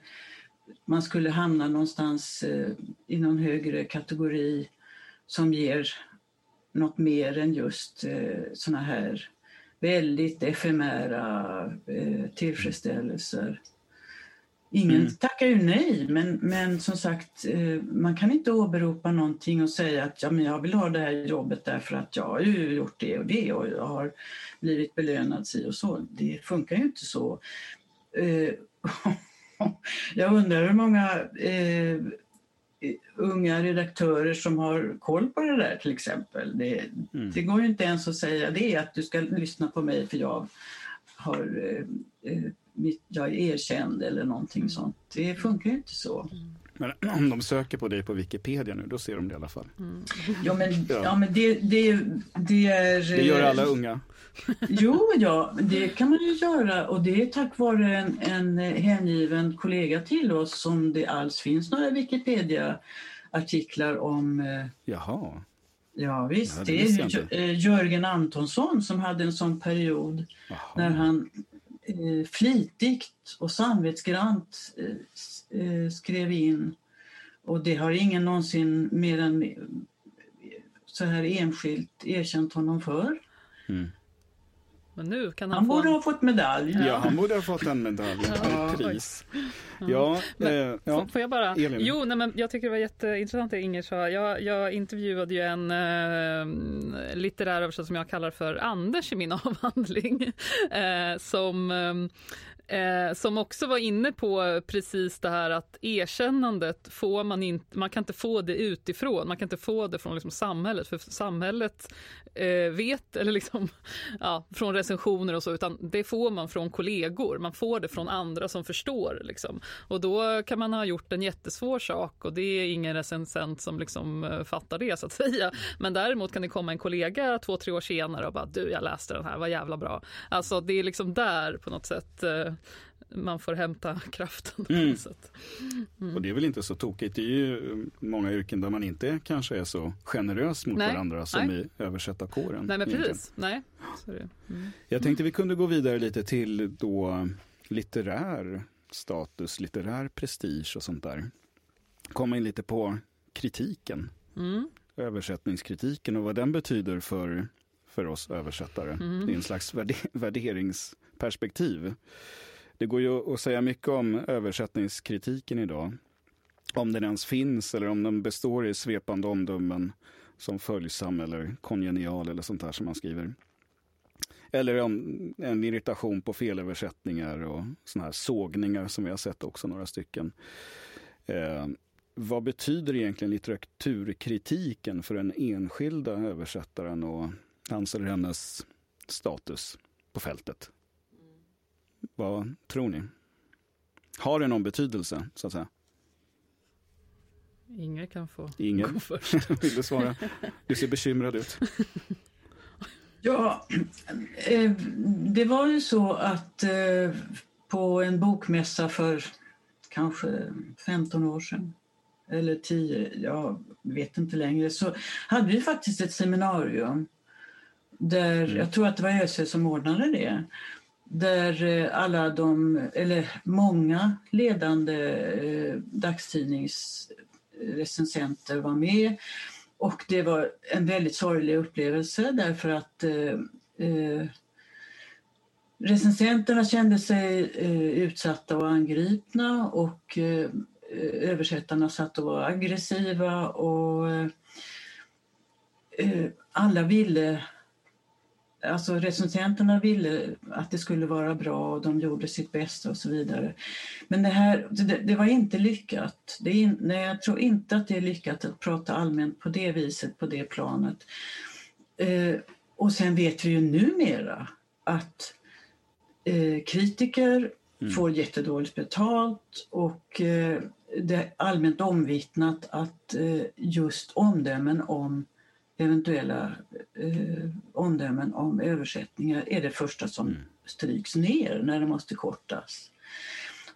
man skulle hamna någonstans eh, i någon högre kategori som ger något mer än just eh, såna här väldigt efemära eh, tillfredsställelser. Ingen mm. tackar ju nej, men, men som sagt, eh, man kan inte åberopa någonting och säga att ja, men jag vill ha det här jobbet därför att jag har ju gjort det och det och jag har blivit belönad si och så. Det funkar ju inte så. Eh, jag undrar hur många eh, unga redaktörer som har koll på det där till exempel. Det, mm. det går ju inte ens att säga det, att du ska lyssna på mig för jag har eh, eh jag är erkänd eller någonting mm. sånt. Det funkar ju inte så. Mm. Men om de söker på dig på Wikipedia nu, då ser de det i alla fall. Mm. Ja, men, ja. ja. men det, det, det är... Det gör alla unga. Jo, ja, det kan man ju göra och det är tack vare en, en hängiven kollega till oss som det alls finns några Wikipedia-artiklar om. Eh, Jaha. Ja visst, ja, det, det är eh, Jörgen Antonsson som hade en sån period Jaha. när han eh, Eh, flitigt och samvetsgrant eh, eh, skrev in och det har ingen någonsin mer än så här enskilt erkänt honom för. Mm. Men nu kan han, han få borde en... ha fått medalj. Ja, han borde ha fått en medalj, ja. pris. Ja, men, eh, ja. Får jag bara? Elin. Jo, nej, men jag tycker det var jätteintressant det Inger sa. Jag, jag intervjuade ju en eh, litterär översättare som jag kallar för Anders i min avhandling. Eh, som eh, som också var inne på precis det här att erkännandet får man inte, man kan inte få det utifrån, man kan inte få det från liksom samhället, för samhället eh, vet, eller liksom, ja, från recensioner och så, utan det får man från kollegor, man får det från andra som förstår. Liksom. Och då kan man ha gjort en jättesvår sak och det är ingen recensent som liksom eh, fattar det så att säga. Men däremot kan det komma en kollega två, tre år senare och bara du, jag läste den här, vad jävla bra. Alltså det är liksom där på något sätt eh, man får hämta kraften. Mm. Mm. Och det är väl inte så tokigt. Det är ju många yrken där man inte kanske är så generös mot Nej. varandra som Nej. i översättarkåren. Nej, men precis. Nej. Mm. Jag tänkte vi kunde gå vidare lite till då litterär status, litterär prestige och sånt där. Komma in lite på kritiken. Mm. Översättningskritiken och vad den betyder för, för oss översättare. Mm. Det är en slags värderingsperspektiv. Det går ju att säga mycket om översättningskritiken idag. Om den ens finns eller om den består i svepande omdömen som följsam eller kongenial eller sånt där som man skriver. Eller om en irritation på felöversättningar och såna här sågningar som vi har sett också några stycken. Eh, vad betyder egentligen litteraturkritiken för den enskilda översättaren och hans eller hennes status på fältet? Vad tror ni? Har det någon betydelse, så att säga? Inger kan få Inger. gå först. Vill du svara? Du ser bekymrad ut. Ja, eh, det var ju så att eh, på en bokmässa för kanske 15 år sedan eller 10, jag vet inte längre, så hade vi faktiskt ett seminarium där, mm. jag tror att det var ÖSE som ordnade det, där eh, alla de, eller många ledande eh, dagstidningsrecensenter var med. Och det var en väldigt sorglig upplevelse därför att eh, eh recensenterna kände sig eh, utsatta och angripna och eh, översättarna satt och var aggressiva och eh, alla ville Alltså recensenterna ville att det skulle vara bra och de gjorde sitt bästa och så vidare. Men det här, det, det var inte lyckat. Det är, nej, jag tror inte att det är lyckat att prata allmänt på det viset, på det planet. Eh, och sen vet vi ju numera att eh, kritiker mm. får jättedåligt betalt och eh, det är allmänt omvittnat att eh, just omdömen om eventuella eh, omdömen om översättningar är det första som mm. stryks ner när det måste kortas.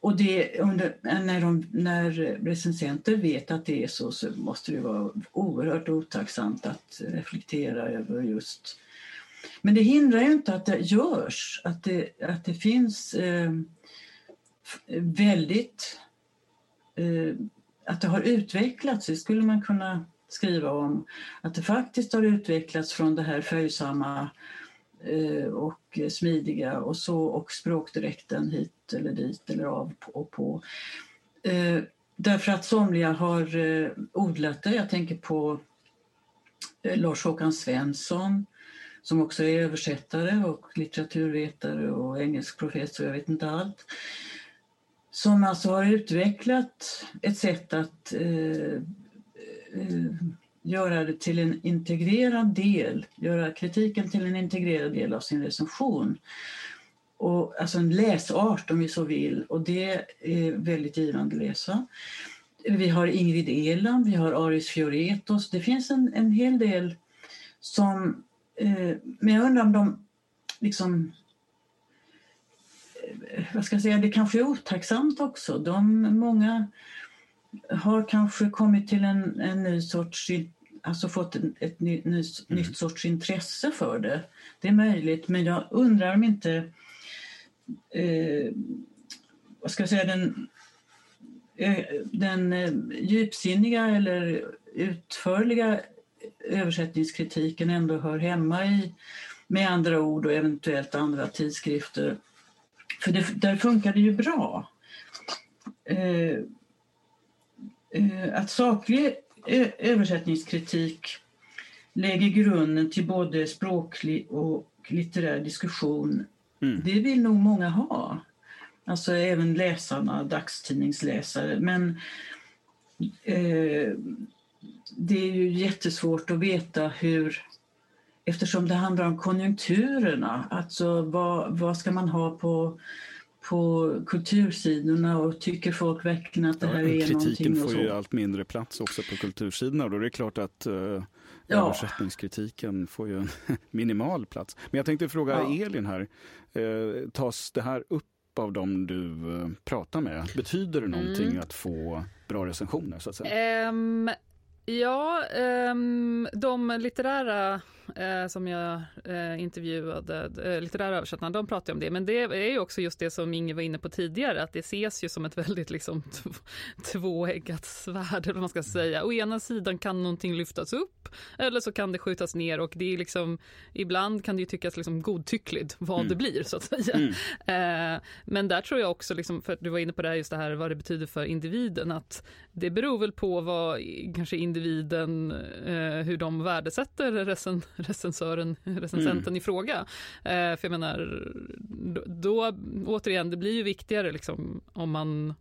Och det, under, när, de, när recensenter vet att det är så så måste det vara oerhört otacksamt att reflektera över just... Men det hindrar ju inte att det görs, att det, att det finns eh, väldigt... Eh, att det har utvecklats, det skulle man kunna skriva om. Att det faktiskt har utvecklats från det här följsamma eh, och smidiga och så och språkdräkten hit eller dit eller av och på. Eh, därför att somliga har eh, odlat det. Jag tänker på Lars-Håkan Svensson som också är översättare och litteraturvetare och engelsk professor, jag vet inte allt. Som alltså har utvecklat ett sätt att Eh, Eh, göra det till en integrerad del, göra kritiken till en integrerad del av sin recension. Och, alltså en läsart om vi så vill och det är väldigt givande att läsa. Vi har Ingrid Elam, vi har Aris Fioretos. Det finns en, en hel del som... Eh, men jag undrar om de liksom... Eh, vad ska jag säga, det kanske är otacksamt också. De, många har kanske kommit till en, en ny sorts, alltså fått ett, ny, ny, mm. nytt sorts intresse för det. Det är möjligt, men jag undrar om inte eh, vad ska jag säga, den, eh, den eh, djupsinniga eller utförliga översättningskritiken ändå hör hemma i med andra ord och eventuellt andra tidskrifter. För det, där funkar det ju bra. Eh, att saklig översättningskritik lägger grunden till både språklig och litterär diskussion. Mm. Det vill nog många ha. Alltså även läsarna, dagstidningsläsare. Men eh, det är ju jättesvårt att veta hur eftersom det handlar om konjunkturerna. Alltså vad, vad ska man ha på på kultursidorna och tycker folk verkligen att det här ja, är kritiken någonting? Kritiken får ju allt mindre plats också på kultursidorna och då är det klart att uh, ja. översättningskritiken får ju en minimal plats. Men jag tänkte fråga ja. Elin här, uh, tas det här upp av dem du uh, pratar med? Betyder det någonting mm. att få bra recensioner så att säga? Um, ja, um, de litterära eh, som jag eh, intervjuade, eh, litterära översättarna, de pratar om det. Men det är ju också just det som Inge var inne på tidigare, att det ses ju som ett väldigt liksom tvåeggat svärd, eller man ska säga. Å ena sidan kan någonting lyftas upp, eller så kan det skjutas ner och det är liksom, ibland kan det ju tyckas liksom godtyckligt vad mm. det blir, så att säga. Mm. Eh, men där tror jag också, liksom, för du var inne på det här, just det här vad det betyder för individen, att det beror väl på vad kanske individen, eh, hur de värdesätter recen recensören, recensenten mm. i fråga. Eh, för jag menar, då, då, återigen, det blir ju viktigare liksom om man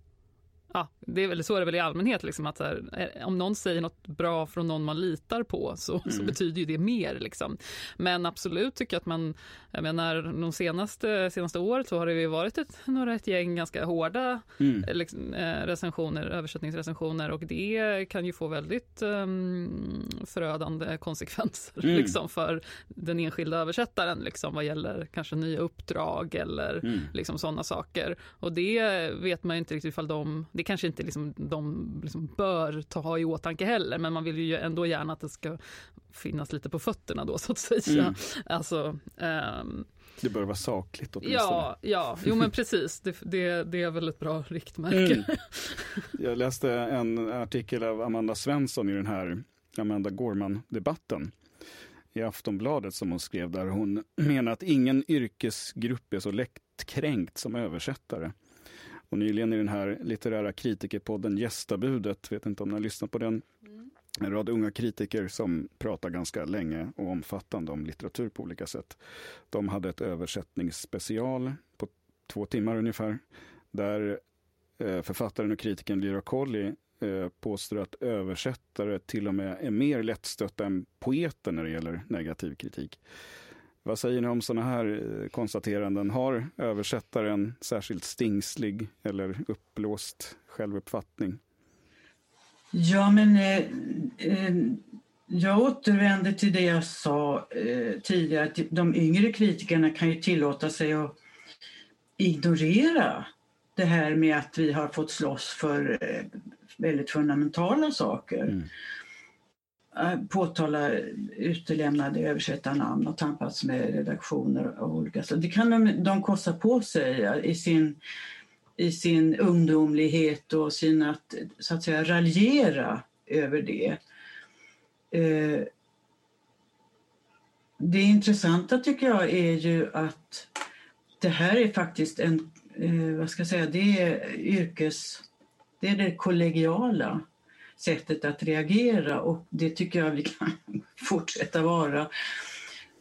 ja, det är väl så är det väl i allmänhet, liksom, att här, eh, om någon säger något bra från någon man litar på så, mm. så betyder ju det mer. Liksom. Men absolut tycker jag att man, jag menar de senaste, senaste året så har det ju varit ett, några ett gäng ganska hårda mm. Eh, liksom, eh, recensioner, översättningsrecensioner och det kan ju få väldigt um, förödande konsekvenser mm. liksom, för den enskilda översättaren liksom, vad gäller kanske nya uppdrag eller mm. liksom, sådana saker. Och det vet man ju inte riktigt ifall de, det kanske inte liksom, de liksom bör ta i åtanke heller, men man vill ju ändå gärna att det ska finnas lite på fötterna då så att säga. Mm. Alltså, um, det bör vara sakligt åtminstone. Ja, ja, jo men precis. Det, det, det är väl ett bra riktmärke. Mm. Jag läste en artikel av Amanda Svensson i den här Amanda Gorman-debatten i Aftonbladet som hon skrev där hon menar att ingen yrkesgrupp är så lättkränkt som översättare. Och nyligen i den här litterära kritikerpodden Gästabudet, vet inte om ni har lyssnat på den, mm. en rad unga kritiker som pratar ganska länge och omfattande om litteratur på olika sätt. De hade ett översättningsspecial på två timmar ungefär, där eh, författaren och kritikern Lyra Colli eh, påstår att översättare till och med är mer lättstötta än poeter när det gäller negativ kritik. Vad säger ni om sådana här eh, konstateranden? Har översättaren särskilt stingslig eller uppblåst självuppfattning? Ja, men eh, eh, jag återvänder till det jag sa eh, tidigare. Att de yngre kritikerna kan ju tillåta sig att ignorera det här med att vi har fått slåss för eh, väldigt fundamentala saker. Mm. Eh, påtalar påtala utelämnade översättarnamn och tampats med redaktioner av olika slag. Det kan de, de kosta på sig i sin i sin ungdomlighet och sin att, så att säga, raljera över det. Eh, det intressanta tycker jag är ju att det här är faktiskt en, eh, vad ska jag säga, det är yrkes, det är det kollegiala sättet att reagera och det tycker jag vi kan fortsätta vara.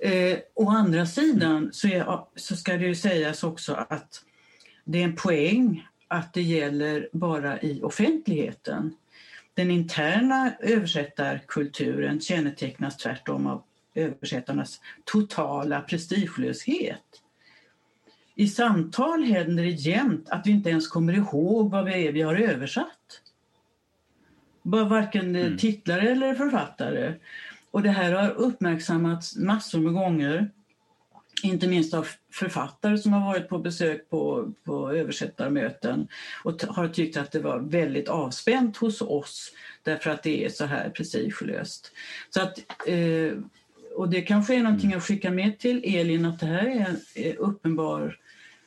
Eh, å andra sidan så, är, så ska det ju sägas också att det är en poäng att det gäller bara i offentligheten. Den interna översättarkulturen kännetecknas tvärtom av översättarnas totala prestigelöshet. I samtal händer det jämt att vi inte ens kommer ihåg vad det är vi har översatt. Varken mm. titlare eller författare. Och det här har uppmärksammats massor med gånger inte minst av författare som har varit på besök på, på översättarmöten och har tyckt att det var väldigt avspänt hos oss därför att det är så här prestigelöst. Så att, eh, och det kanske är någonting att skicka med till Elin att det här är en uppenbar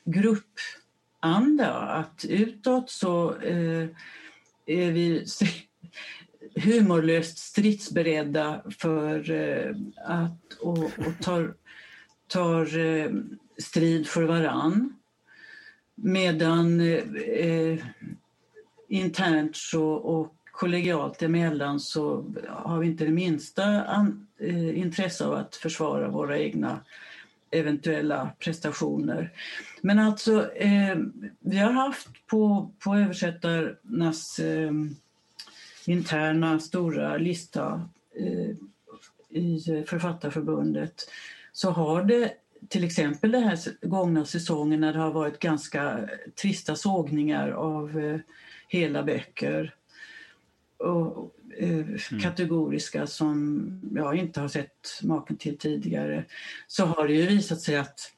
gruppanda. Att utåt så eh, är vi humorlöst stridsberedda för eh, att och, och tar tar eh, strid för varann. Medan eh, internt så, och kollegialt emellan så har vi inte det minsta an, eh, intresse av att försvara våra egna eventuella prestationer. Men alltså, eh, vi har haft på, på översättarnas eh, interna stora lista eh, i Författarförbundet så har det till exempel den här gångna säsongen när det har varit ganska trista sågningar av eh, hela böcker och eh, mm. kategoriska som jag inte har sett maken till tidigare så har det ju visat sig att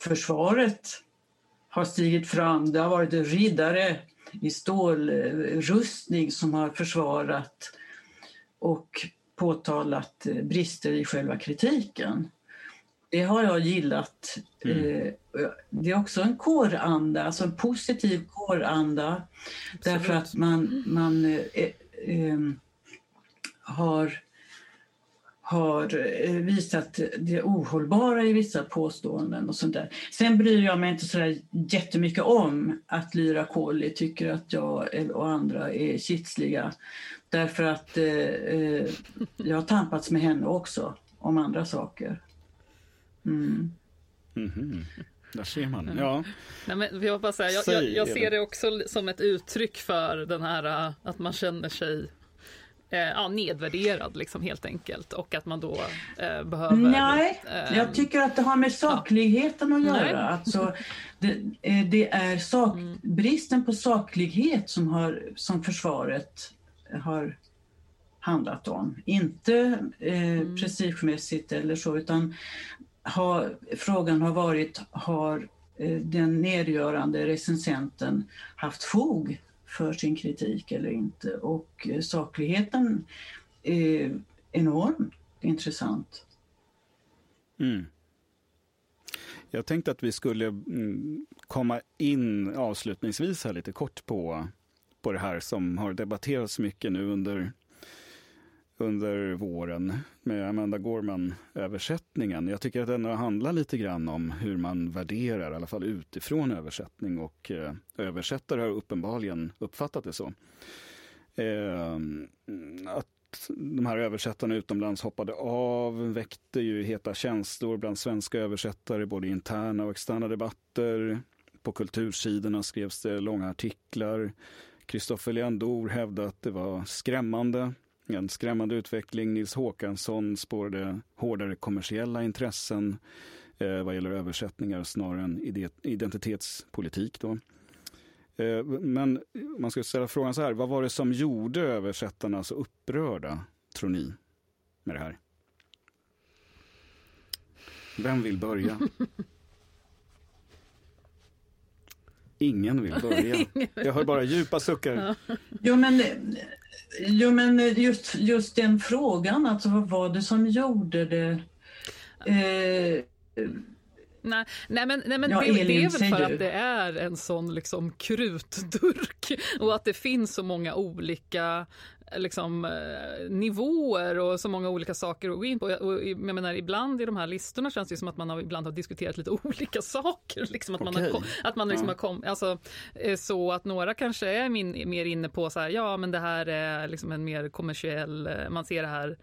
försvaret har stigit fram. Det har varit riddare i stålrustning som har försvarat och påtalat brister i själva kritiken. Det har jag gillat. Mm. Eh, det är också en kåranda, alltså en positiv kåranda. Därför att man, man eh, eh, har, har visat det ohållbara i vissa påståenden och sånt där. Sen bryr jag mig inte så jättemycket om att Lyra Kohli tycker att jag och andra är kitsliga. Därför att eh, eh, jag har tampats med henne också om andra saker. Mm. Mm -hmm. Där ser man. Ja. Nej, men jag, bara säga, jag, jag, jag, ser det också som ett uttryck för den här att man känner sig eh, ja, nedvärderad liksom helt enkelt och att man då eh, behöver... Nej, eh, jag tycker att det har med sakligheten ja. att göra. Alltså, det, eh, det är sak, mm. bristen på saklighet som, har, som försvaret har handlat om. Inte eh, mm. prestigemässigt eller så utan ha, frågan har varit har eh, den nedgörande recensenten haft fog för sin kritik eller inte? Och eh, sakligheten är enormt intressant. Mm. Jag tänkte att vi skulle mm, komma in avslutningsvis här lite kort på på det här som har debatterats mycket nu under, under våren med Amanda Gorman-översättningen. Jag tycker att den handlar lite grann om hur man värderar, i alla fall utifrån översättning och eh, översättare har uppenbarligen uppfattat det så. Eh, att de här översättarna utomlands hoppade av väckte ju heta känslor bland svenska översättare, både interna och externa debatter. På kultursidorna skrevs det långa artiklar. Kristoffer Leandor hävdade att det var skrämmande. En skrämmande utveckling. Nils Håkansson spårade hårdare kommersiella intressen eh, vad gäller översättningar snarare än identitetspolitik. Då. Eh, men man ska ställa frågan så här, vad var det som gjorde översättarna så upprörda, tror ni, med det här? Vem vill börja? Ingen vill börja. Jag hör bara djupa suckar. Jo, men, jo, men just, just den frågan, alltså vad var det som gjorde det? Eh, Nej, nej men, nej, men ja, det, Elin, det, är väl för du. att det är en sån liksom krutdurk och att det finns så många olika liksom, eh, nivåer och så många olika saker att gå in på. Och, jag menar, ibland i de här listorna känns det som att man har, ibland har diskuterat lite olika saker. Liksom, att, okay. man har, att man liksom ja. har kommit, alltså, eh, så att några kanske är min, mer inne på så här, ja men det här är liksom en mer kommersiell, eh, man ser det här,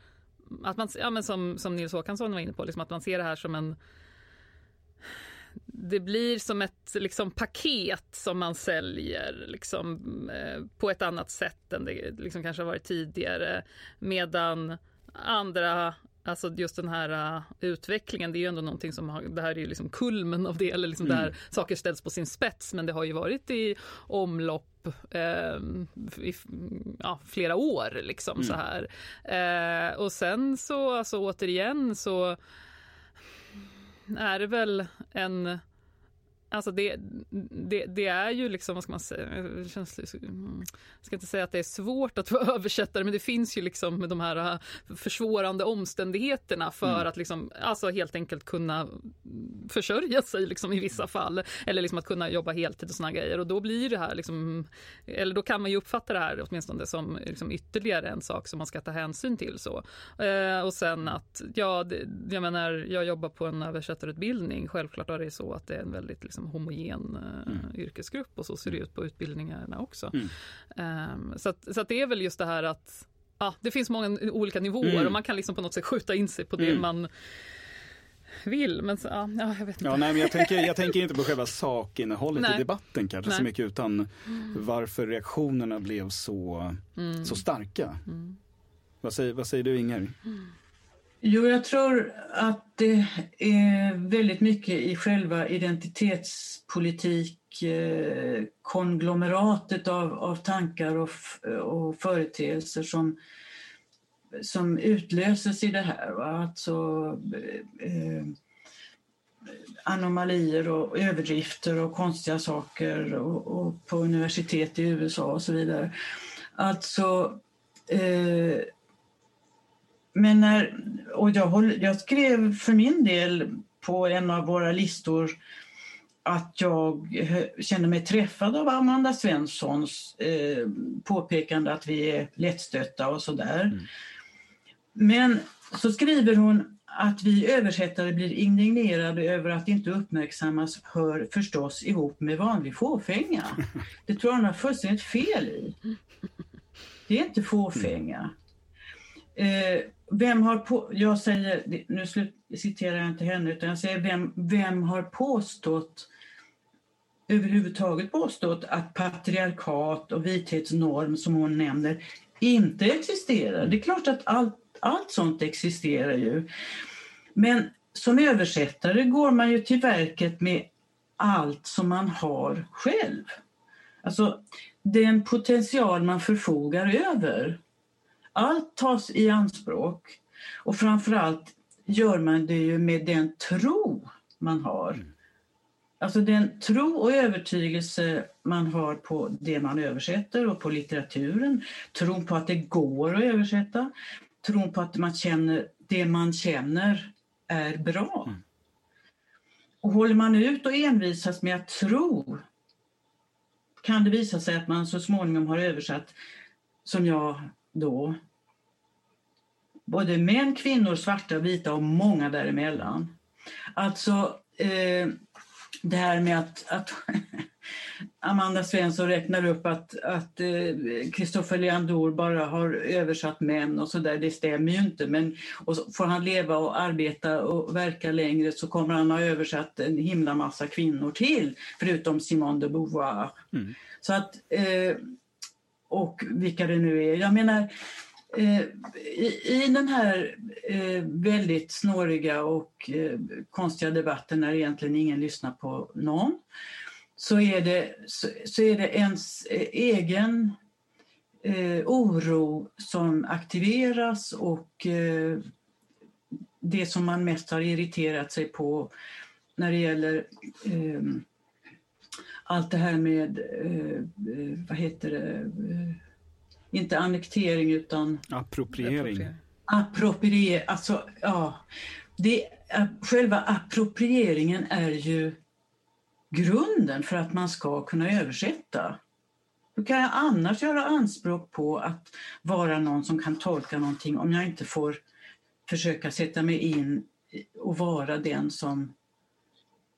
att man, ja, men som, som Nils Håkansson var inne på, liksom, att man ser det här som en det blir som ett liksom, paket som man säljer liksom, eh, på ett annat sätt än det liksom, kanske har varit tidigare. Medan andra Alltså just den här uh, utvecklingen, det är ju ändå någonting som har, det här är ju liksom kulmen av det, eller liksom mm. där saker ställs på sin spets, men det har ju varit i omlopp eh, i ja, flera år liksom mm. så här. Eh, och sen så, alltså återigen så är det väl en Alltså det, det, det, är ju liksom, vad ska man säga, jag ska inte säga att det är svårt att vara översättare, men det finns ju liksom de här äh, försvårande omständigheterna för mm. att liksom, alltså helt enkelt kunna försörja sig liksom i vissa fall. Eller liksom att kunna jobba heltid och såna grejer. Och då blir det här liksom, eller då kan man ju uppfatta det här åtminstone som liksom ytterligare en sak som man ska ta hänsyn till. Så. Eh, och sen att, ja, det, jag menar, jag jobbar på en översättarutbildning. Självklart är det så att det är en väldigt liksom, liksom homogen eh, mm. yrkesgrupp och så ser det ut på utbildningarna också. Mm. Um, så, att, så att det är väl just det här att ja, det finns många olika nivåer mm. och man kan liksom på något sätt skjuta in sig på det mm. man vill. Men så, ja, jag vet inte. Ja, nej, men jag, tänker, jag tänker inte på själva sakinnehållet nej. i debatten kanske nej. så mycket utan varför reaktionerna blev så, mm. så starka. Mm. Vad, säger, vad säger du Inger? Jo, jag tror att det är väldigt mycket i själva identitetspolitik eh, konglomeratet av, av tankar och, och företeelser som, som utlöses i det här. Va? Alltså, eh, eh, anomalier och överdrifter och konstiga saker och, och, på universitet i USA och så vidare. Alltså eh, men när, och jag, håll, jag skrev för min del på en av våra listor att jag känner mig träffad av Amanda Svenssons eh, påpekande att vi är lättstötta och sådär. Mm. Men så skriver hon att vi översättare blir indignerade över att inte uppmärksammas hör förstås ihop med vanlig fåfänga. Det tror jag hon har fullständigt fel i. Det är inte fåfänga. Eh, vem har på, jag säger, nu citerar jag inte henne, utan jag säger vem, vem har påstått överhuvudtaget påstått att patriarkat och vithetsnorm som hon nämner inte existerar. Det är klart att allt, allt sånt existerar ju. Men som översättare går man ju till verket med allt som man har själv. Alltså den potential man förfogar över. Allt tas i anspråk och framförallt gör man det ju med den tro man har. Mm. Alltså den tro och övertygelse man har på det man översätter och på litteraturen. Tron på att det går att översätta. Tron på att man känner, det man känner är bra. Mm. Och håller man ut och envisas med att tro kan det visa sig att man så småningom har översatt, som jag då. Både män, kvinnor, svarta, vita och många däremellan. Alltså, eh, det här med att, att Amanda Svensson räknar upp att Kristoffer eh, Leandor bara har översatt män och så där. Det stämmer ju inte. Men och får han leva och arbeta och verka längre så kommer han ha översatt en himla massa kvinnor till, förutom Simone de Beauvoir. Mm. Så att, eh, och vilka det nu är. Jag menar, Eh, I, I den här eh, väldigt snåriga och eh, konstiga debatten när egentligen ingen lyssnar på någon så är det, så, så är det ens eh, egen eh, oro som aktiveras och eh, det som man mest har irriterat sig på när det gäller eh, allt det här med, vad heter det, inte annektering utan... Appropriering. Appropriering, alltså ja. Det, själva approprieringen är ju grunden för att man ska kunna översätta. Hur kan jag annars göra anspråk på att vara någon som kan tolka någonting om jag inte får försöka sätta mig in och vara den som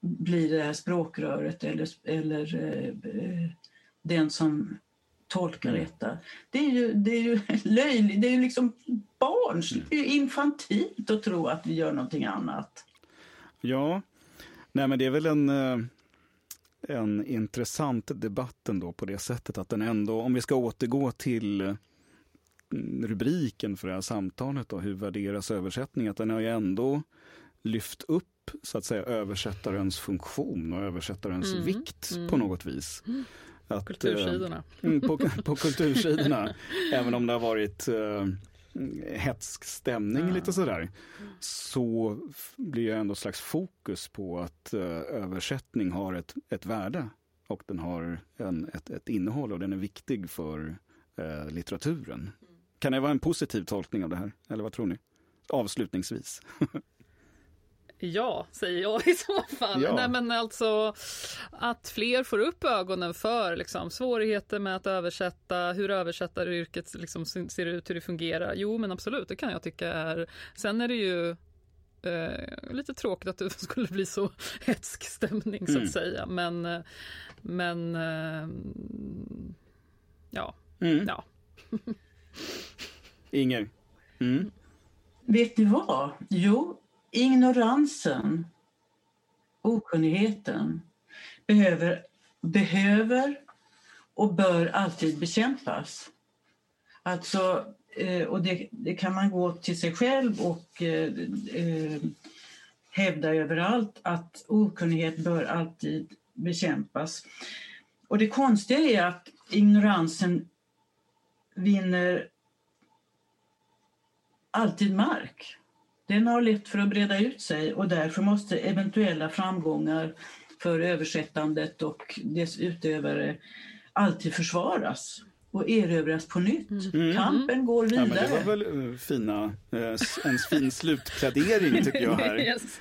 blir det här språkröret eller, eller eh, den som tolka mm. detta. Det är ju, det är ju löjligt, det är ju liksom barnsligt, det är infantilt att tro att vi gör någonting annat. Ja, nej men det är väl en, eh, en intressant debatt ändå på det sättet att den ändå, om vi ska återgå till mm, rubriken för det här samtalet då, hur värderas översättning, att den har ju ändå lyft upp så att säga översättarens funktion och översättarens mm. vikt mm. på något vis. Mm. Att, kultursidorna. Eh, på, på kultursidorna. även om det har varit eh, hetsk stämning ja. lite sådär. Så blir det ändå slags fokus på att eh, översättning har ett, ett värde. Och den har en, ett, ett innehåll och den är viktig för eh, litteraturen. Kan det vara en positiv tolkning av det här? Eller vad tror ni? Avslutningsvis. Ja, säger jag i så fall. Ja. Nej, men alltså att fler får upp ögonen för liksom, svårigheter med att översätta, hur översättaryrket liksom, ser ut, hur det fungerar. Jo, men absolut, det kan jag tycka är. Sen är det ju eh, lite tråkigt att det skulle bli så hetsk stämning så att mm. säga. Men, men eh, ja. Mm. ja. Inger? Mm. Vet ni vad? Jo, ignoransen, okunnigheten, behöver, behöver och bör alltid bekämpas. Alltså, eh, och det, det, kan man gå till sig själv och eh, eh, hävda överallt att okunnighet bör alltid bekämpas. Och det konstiga är att ignoransen vinner alltid mark. Den har lätt för att breda ut sig och därför måste eventuella framgångar för översättandet och dess utövare alltid försvaras och erövras på nytt. Mm. mm. Kampen går vidare. Ja, det var väl uh, fina, uh, en fin slutplädering tycker jag här. yes.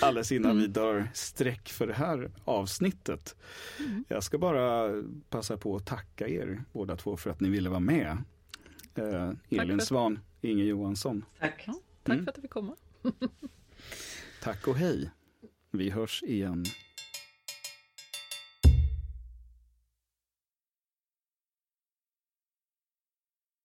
alldeles innan mm. vi drar streck för det här avsnittet. Mm. Jag ska bara passa på att tacka er båda två för att ni ville vara med. Elin Svan, Inge Johansson. Tack. Ja, tack mm. för att du fick komma. tack och hej. Vi hörs igen